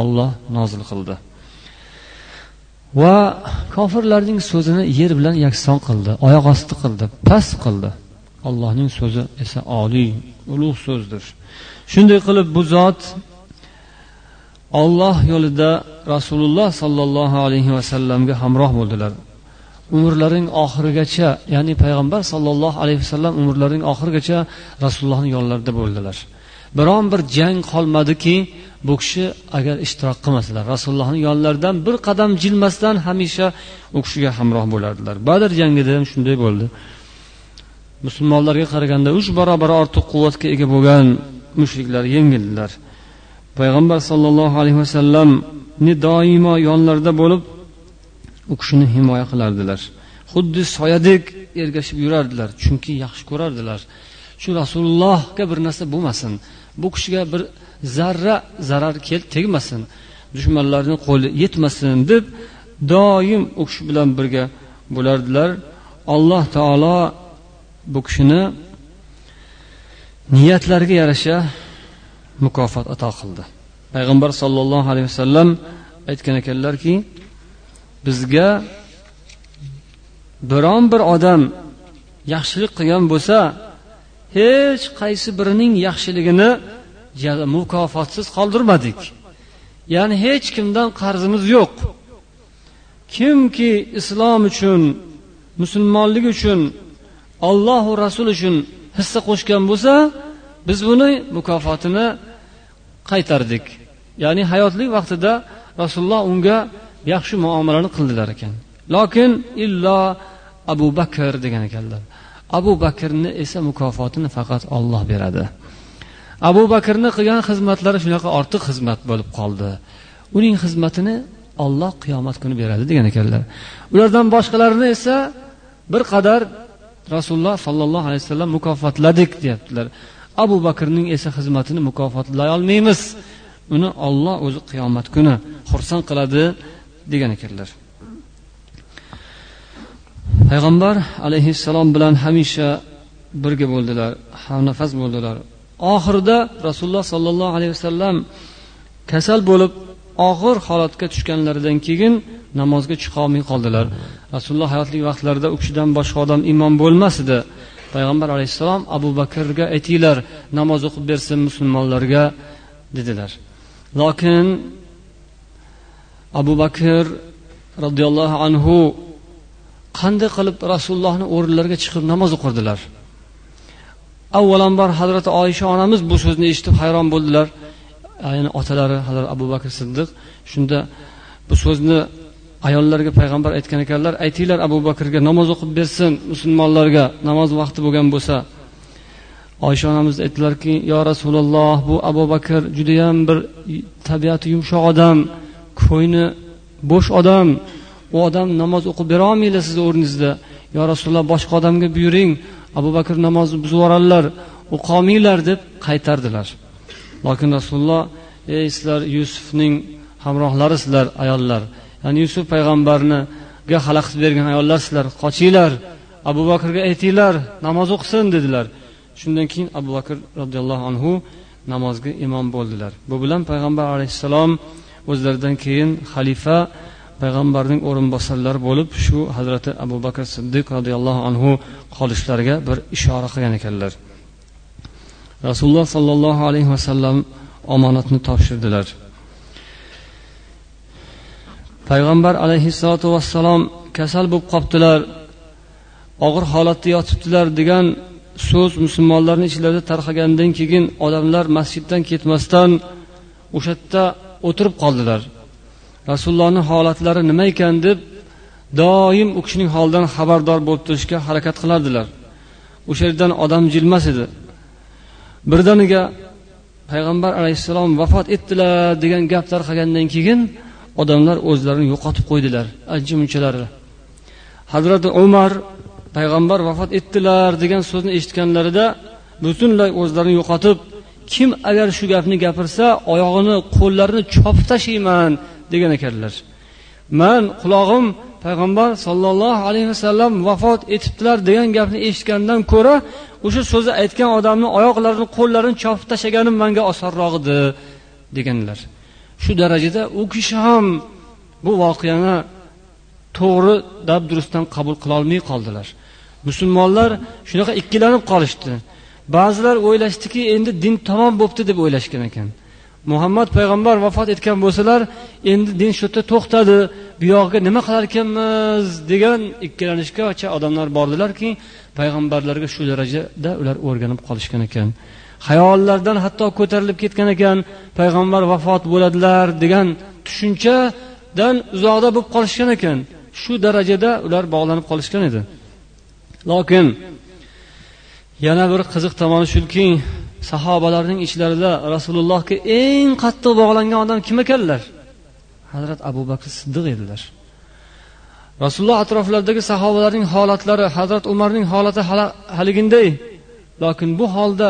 olloh nozil qildi. Va kofirlarning so'zini yer bilan yakson qildi oyoq osti qildi past qildi. Allohning so'zi esa oliy ulug' so'zdir. Shunday qilib bu zot olloh yo'lida rasululloh sollallohu alayhi vasallamga hamroh bo'ldilar. Umrlarining oxirigacha ya'ni payg'ambar sollallohu alayhi vasallam umrlarining oxirigacha rasulullohni yonlarida bo'ldilar. Biron bir jang qolmadiki bu kishi agar ishtirok qilmasalar rasulullohni yonlaridan bir qadam jilmasdan hamisha u kishiga hamroh bo'lardilar. Badr jangida ham shunday bo'ldi. Musulmonlarga qaraganda uch barobar ortiq quvvatga ega bo'lgan mushriklar yengildilar. Payg'ambar sollallohu alayhi vasallamni doimo yonlarida bo'lib u kishini himoya qilardilar. Xuddi soyadek ergashib yurardilar chunki yaxshi ko'rardilar. Shu rasulullohga bir narsa bo'lmasin bu kishiga bir zarra zarar kel tegmasin dushmanlarni qo'li yetmasin deb doim u kishi bilan birga bo'lardilar. Alloh taolo bu kishini niyatlariga yarasha mukofot ato qildi. Payg'ambar sollallohu alayhi vasallam aytgan ekanlarki bizga biron bir odam yaxshilik qilgan bo'lsa hech qaysi birining yaxshiligini mukofotsiz qoldirmadik. Ya'ni hech kimdan qarzimiz yo'q. Kimki islom uchun musulmonlik uchun ollohu rasul uchun hissa qo'shgan bo'lsa biz buni mukofotini qaytardik. Ya'ni hayotlik vaqtida rasululloh unga yaxshi muomalani qildilar ekan. Lokin illo abu bakr degan ekanlar. Abu bakrni esa mukofotini faqat olloh beradi. Abu bakrni qilgan xizmatlari shunaqa ortiq xizmat bo'lib qoldi. Uning xizmatini olloh qiyomat kuni beradi degan ekanlar. Ulardan boshqalarini esa bir qadar rasululloh sollallohu alayhi vasallam mukofotladik deyaptilar. Abu bakrning esa xizmatini mukofotlay olmaymiz uni olloh o'zi qiyomat kuni xursand qiladi. Degan ekanlar. Payg'ambar alayhissalom bilan hamisha birga bo'ldilar hamnafas bo'ldilar. Oxirida rasululloh sollallohu alayhi vasallam kasal bo'lib og'ir holatga tushganlaridan keyin namozga chiqolmay qoldilar. Rasululloh hayotlik vaqtlarida u kishidan boshqa odam imom bo'lmas edi. Payg'ambar alayhissalom abu bakrga aytinglar namoz o'qib bersin musulmonlarga dedilar. Lokin abu bakr roziyallohu anhu qanday qilib rasulullohni o'rinlariga chiqib namoz o'qirdilar? Avvalambor hazrati oysha onamiz bu so'zni eshitib hayron bo'ldilar. Ya'ni otalari hazrat abu bakr siddiq shunda bu so'zni ayollarga payg'ambar aytgan ekanlar aytinglar abu bakrga namoz o'qib bersin musulmonlarga namoz vaqti bo'lgan bo'lsa. Oysha onamiz aytdilarki yo rasululloh bu abu bakr judayam bir tabiati yumshoq odam. Ko'ngli bo'sh odam. U odam namoz o'qib berolmaydi sizni o'rningizda. Yo rasululloh boshqa odamga buyuring. Abu bakr namozni buzib yuboradilar o'qolmanglar deb qaytardilar. Lokin rasululloh ey sizlar yusufning hamrohlari sizlar ayollar. Ya'ni yusuf payg'ambarniga xalaqit bergan ayollar sizlar. Qochinglar. Abu bakrga aytinglar namoz o'qisin dedilar. Shundan keyin abu bakr roziyallohu anhu namozga imom bo'ldilar. Bu bilan payg'ambar alayhissalom o'zlaridan keyin xalifa payg'ambarning o'rinbosarlari bo'lib shu hazrati abu bakr siddiq roziyallohu anhu qolishlariga bir ishora qilgan ekanlar. Rasululloh sollallohu alayhi vasallam omonatni topshirdilar. Payg'ambar alayhissalotu vassalom kasal bo'lib qolibdilar og'ir holatda yotibdilar degan so'z musulmonlarni ichlarida tarqagandan keyin odamlar masjiddan ketmasdan o'sha yerda o'tirib qoldilar. Rasulullohni holatlari nima ekan deb doim u kishining holidan xabardor bo'lib turishga harakat qilardilar. O'sha yerdan odam jilmas edi. Birdaniga payg'ambar alayhissalom vafot etdilar degan gap tarqagandan keyin odamlar o'zlarini yo'qotib qo'ydilar ancha munchalari hazrati umar payg'ambar vafot etdilar degan so'zni eshitganlarida butunlay o'zlarini yo'qotib kim agar shu gapni gapirsa oyog'ini qo'llarini chopib tashlayman degan ekanlar. Man qulog'im payg'ambar sollallohu alayhi vasallam vafot etibdilar degan gapni eshitgandan ko'ra o'sha so'zni aytgan odamni oyoqlarini qo'llarini chopib tashlaganim manga osonroq edi deganlar. Shu darajada u kishi ham bu voqeani to'g'ri dabdurustdan qabul qilolmay qoldilar. Musulmonlar shunaqa ikkilanib qolishdi. Ba'zilar o'ylashdiki endi din tamom bo'libdi deb o'ylashgan ekan. Muhammad payg'ambar vafot etgan bo'lsalar endi din shu yerda to'xtadi. Bu yog'iga nima qilar ekanmiz degan ikkilanishgacha odamlar bordilarki payg'ambarlarga shu darajada ular o'rganib qolishgan ekan. Hayollardan hatto ko'tarilib ketgan ekan payg'ambar vafot bo'ladilar degan tushunchadan uzoqda bo'lib qolishgan ekan. Shu darajada ular bog'lanib qolishgan edi. Lokin yana bir qiziq tomoni shuki sahobalarning ichlarida rasulullohga eng qattiq bog'langan odam kim ekanlar? Hazrat abu bakr siddiq edilar. Rasululloh atroflaridagi sahobalarning holatlari hazrat umarning holati haliginday lokin bu holda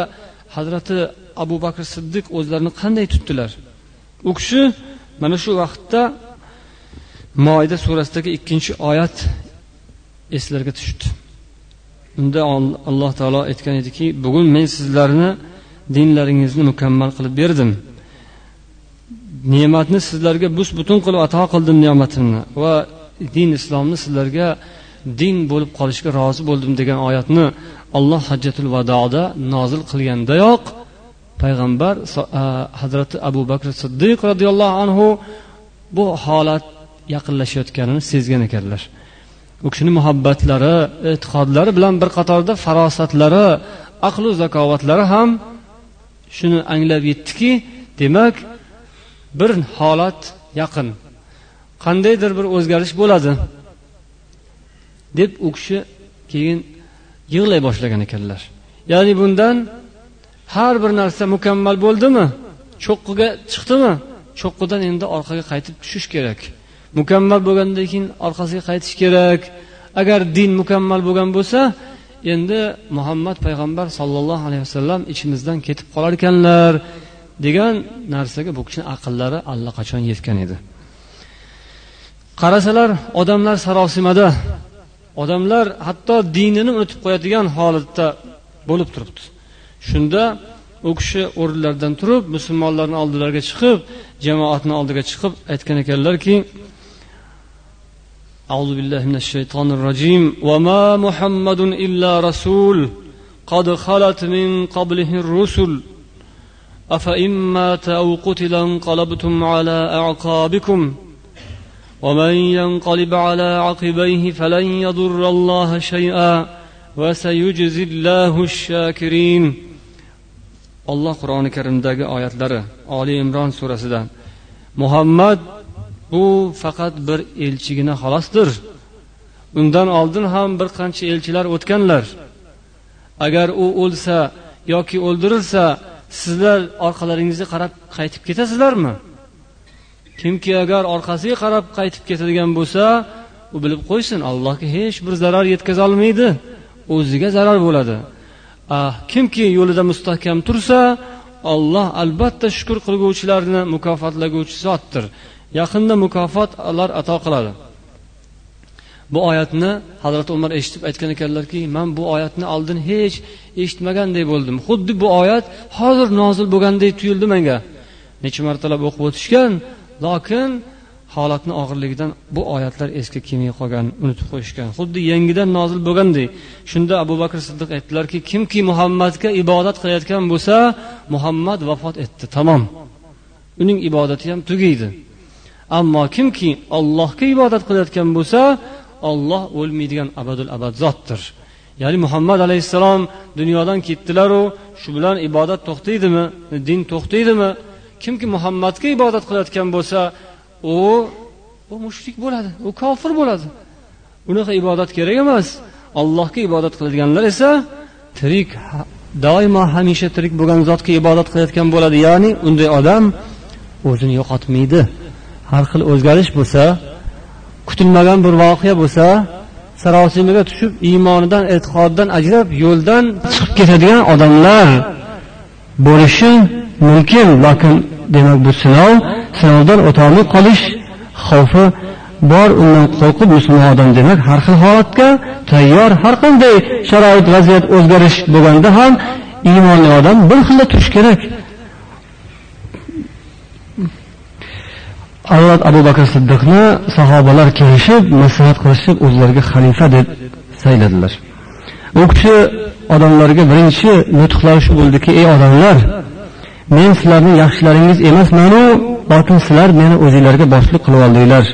hazrati abu bakr siddiq o'zlarini qanday tutdilar? U kishi mana shu vaqtda moida surasidagi ikkinchi oyat eslariga tushdi. Unda alloh taolo aytgan ediki bugun men sizlarni dinlaringizni mukammal qilib berdim. Ne'matni sizlarga bus butun qilib ato qildim ne'matimni va din islomni sizlarga din bo'lib qolishga rozi bo'ldim degan oyatni alloh hajjatul vadoda nozil qilgandayoq payg'ambar hazrati abu bakr siddiq roziyallohu anhu bu holat yaqinlashayotganini sezgan ekanlar. U kishini muhabbatlari e'tiqodlari bilan bir qatorda farosatlari aqlu zakovatlari ham shuni anglab yetdiki demak bir holat yaqin. Qandaydir bir o'zgarish bo'ladi deb u kishi keyin yig'lay boshlagan ekanlar. Ya'ni bundan har bir narsa mukammal bo'ldimi? Cho'qqiga chiqdimi? Cho'qqidan endi orqaga qaytib tushish kerak. Mukammal bo'lgandan keyin orqasiga qaytish kerak. Agar din mukammal bo'lgan bo'lsa endi muhammad payg'ambar sollallohu alayhi vasallam ichimizdan ketib qolar ekanlar degan narsaga bu kishini aqllari allaqachon yetgan edi. Qarasalar odamlar sarosimada odamlar hatto dinini unutib qo'yadigan holatda bo'lib turibdi. Shunda u kishi o'rinlaridan turib musulmonlarni oldilariga chiqib jamoatni oldiga chiqib aytgan ekanlarki أعوذ بالله من الشيطان الرجيم. وما محمد إلا رسول قد خلت من قبله الرسل. أفإن مات أو قتل انقلبتم على أعقابكم. ومن ينقلب على عقبيه فلن يضر الله شيئا وسيجزي الله الشاكرين. Alloh qur'oni karimdagi oyatlari oli imron surasida muhammad bu faqat bir elchigina xolosdir undan oldin ham bir qancha elchilar o'tganlar. Agar u o'lsa yoki o'ldirilsa sizlar orqalaringizga qarab qaytib ketasizlarmi? Kimki agar orqasiga qarab qaytib ketadigan bo'lsa u bilib qo'ysin allohga hech bir zarar yetkazolmaydi o'ziga zarar bo'ladi. Ah, kimki yo'lida mustahkam tursa olloh albatta shukur qilguvchilarni mukofotlaguvchi zotdir. Yaqinda mukofotlar ato qiladi. Bu oyatni hazrati umar eshitib aytgan ekanlarki man bu oyatni oldin hech eshitmaganday bo'ldim. Xuddi bu oyat hozir nozil bo'lgandek tuyuldi menga. Necha martalab o'qib o'tishgan lokin holatni og'irligidan bu oyatlar esga kelmay qolgan unutib qo'yishgan. Xuddi yangidan nozil bo'lganday. Shunda abu bakr siddiq aytdilarki kimki muhammadga ibodat qilayotgan bo'lsa muhammad vafot etdi. Tamom. Uning ibodati ham tugaydi. Ammo kimki ollohga ibodat qilayotgan bo'lsa olloh o'lmaydigan abadul abad zotdir. Ya'ni muhammad alayhissalom dunyodan ketdilaru shu bilan ibodat to'xtaydimi din to'xtaydimi? Kimki muhammadga ibodat qilayotgan bo'lsa u u mushrik bo'ladi u kofir bo'ladi. Unaqa ibodat kerak emas. Allohga ibodat qiladiganlar esa tirik doimo hamisha tirik bo'lgan zotga ibodat qilayotgan bo'ladi. Ya'ni unday odam o'zini yo'qotmaydi. Har xil o'zgarish bo'lsa kutilmagan bir voqea bo'lsa sarosimaga tushib iymonidan e'tiqoddan ajrab yo'ldan chiqib ketadigan odamlar bo'lishi mumkin. Lokin demak bu sinov sinovdan o'tolmay qolish xavfi bor. Undan qo'rqib musulmon odam demak har xil holatga tayyor har qanday sharoit vaziyat o'zgarish bo'lganda ham iymonli odam bir xilda turishi kerak. Avval abu bakr siddiqni sahobalar kelishib maslahat qilishib o'zlariga xalifa deb sayladilar. U kishi odamlarga birinchi nutqlari shu bo'ldiki ey odamlar men sizlarni yaxshilaringiz emasmanu balkim sizlar meni o'zinglarga boshliq qilib oldinglar.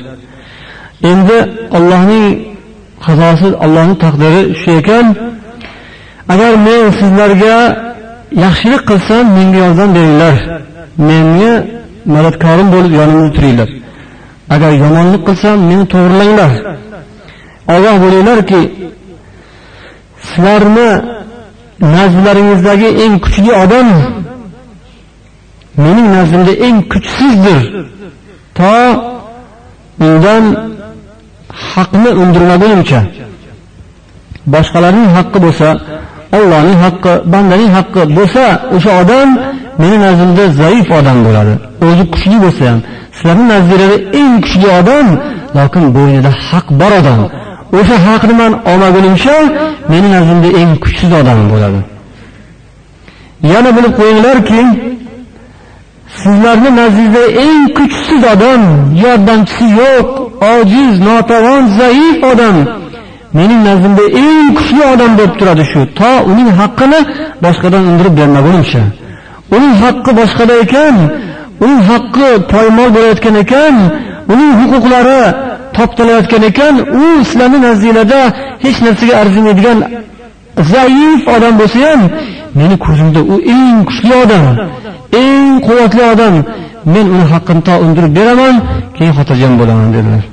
Endi ollohning qazosi allohni taqdiri shu ekan. Agar men sizlarga yaxshilik qilsam menga yordam beringlar. Menga madadkorim bo'lib yonimda turinglar. Agar yomonlik qilsam meni to'g'rilanglar. Ogoh bo'linglarki sizlarni nazdlaringizdagi eng kuchli odam mening nazrimda eng kuchsizdir. To undan haqni undirmagunimcha boshqalarning haqqi bo'lsa allohning haqqi bandaning haqqi bo'lsa o'sha odam meni nazimda zaif odam bo'ladi. O'zi kuchli bo'lsa ham sizlarni nazdinglarda eng kuchli odam lokin bo'ynida haq bor odam. O'sha haqni man olmagunimcha meni nazdimda eng kuchsiz odam bo'ladi. Yana bilib qo'yinglarki sizlarni nazdingizda eng kuchsiz odam yordamchisi yo'q ojiz notavon zaif odam mening nazimda eng kuchli odam bo'lib turadi shu. To uning haqqini boshqadan undirib bermagunimcha. Uning haqqi boshqada ekan uning haqqi poymol bo'layotgan ekan uning huquqlari toptalayotgan ekan u sizlarni nazdinglarda hech narsaga arzimaydigan zaif odam bo'lsa ham meni ko'zimda u eng kuchli odam eng quvvatli odam men uni haqqini to undirib beraman keyin xotirjam bo'laman dedilar.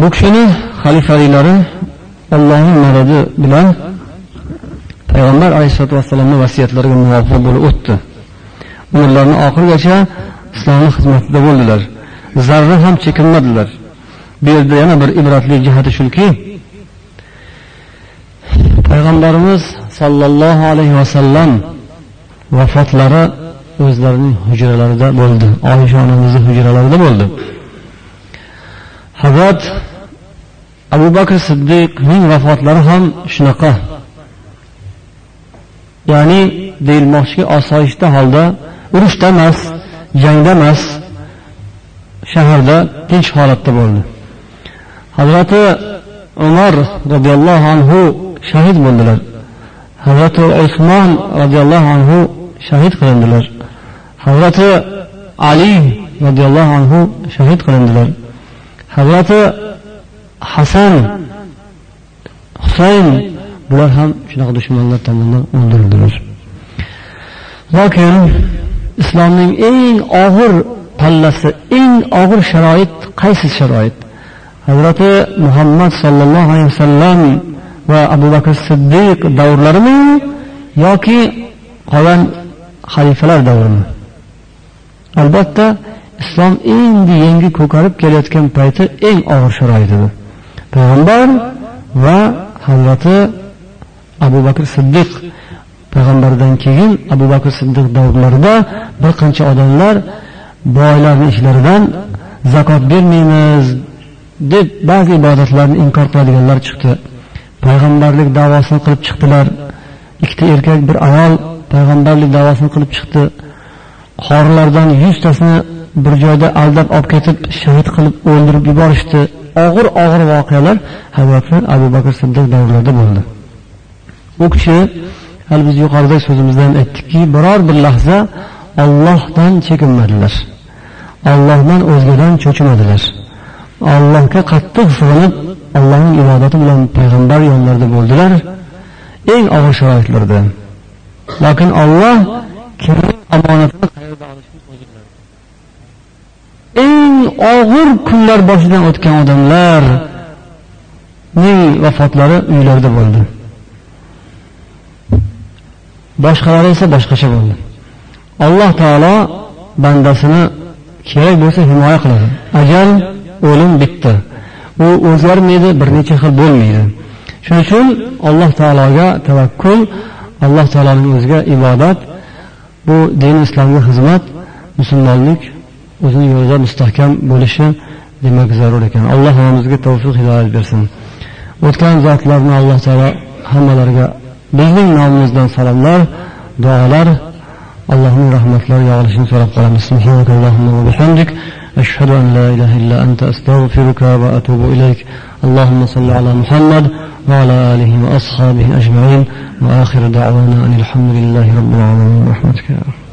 Bu kishini xalifaliklari allohning madadi bilan payg'ambar alayhisalotu vassalomni vasiyatlariga muvofiq bo'lib o'tdi. Umrlarini oxirigacha islomni xizmatida bo'ldilar. Zarra ham chekinmadilar. Bu yerda yana bir ibratli jihati shuki payg'ambarimiz sollallohu alayhi vasallam vafotlari o'zlarining hujralarida bo'ldi. Oysha onamizni hujralarida bo'ldi. Hazrat abu bakr siddiqning vafotlari ham shunaqa. Ya'ni deyilmoqchiki osoyishta holda urushda emas jangda emas shaharda tinch holatda bo'ldi. Hazrati umar roziyallohu anhu shahid bo'ldilar. Hazrati usmon roziyallohu anhu shahid qilindilar. Hazrati ali roziyallohu anhu shahid qilindilar. Hazrati hasan husayn bular ham shunaqa dushmanlar tomonidan o'ldirildilar. Lokin islomning eng og'ir pallasi eng og'ir sharoit qaysi sharoit? Hazrati muhammad sollallohu alayhi vasallam va abu bakr siddiq davrlarimi yoki qolgan xalifalar davrimi? Albatta islom endi yangi ko'karib kelayotgan payti eng og'ir sharoit edi payg'ambar va hazrati abu bakr siddiq payg'ambardan keyin abu bakr siddiq davrlarida bir qancha odamlar boylarni ishlaridan zakot bermaymiz deb ba'zi ibodatlarni inkor qiladiganlar chiqdi. Payg'ambarlik davosini qilib chiqdilar. Ikkita erkak bir ayol payg'ambarlik davosini qilib chiqdi. Qorilardan yuztasini bir joyda aldab olib ketib shahid qilib o'ldirib yuborishdi. Og'ir og'ir voqealar hazrati abu bakr siddiq davrlarida bo'ldi. U kishi hali biz yuqorida so'zimizda ham aytdikki biror bir lahza ollohdan chekinmadilar. Ollohdan o'zgadan cho'chimadilar. Allohga qattiq sig'inib allohning ibodati bilan payg'ambar yonlarida bo'ldilar. Eng og'ir sharoitlarda. Lekin olloh kimning omonatini qayerda olishni o'zi biladi eng og'ir kunlar boshidan o'tgan odamlarning vafotlari uylarida bo'ldi. Boshqalari esa boshqacha bo'ldi. Alloh taolo bandasini kerak bo'lsa himoya qiladi. Ajal o'lim bitta u o'zgarmaydi bir necha xil bo'lmaydi. Shuning uchun alloh taologa tavakkul alloh taoloning o'ziga ibodat. Bu din islomga xizmat musulmonlik o'zini yo'lida mustahkam bo'lishi demak zarur ekan. Alloh hammamizga tavfiq hidoyat bersin. O'tgan zotlarni alloh taolo hammalariga bizning nomimizdan salomlar duolar allohning rahmatlari yog'ilishini so'rab qolamiz. أشهد أن لا إله إلا أنت أستغفرك وأتوب إليك اللهم صل على محمد وعلى آله وأصحابه أجمعين وآخر دعوانا أن الحمد لله رب العالمين رحمتك يا رب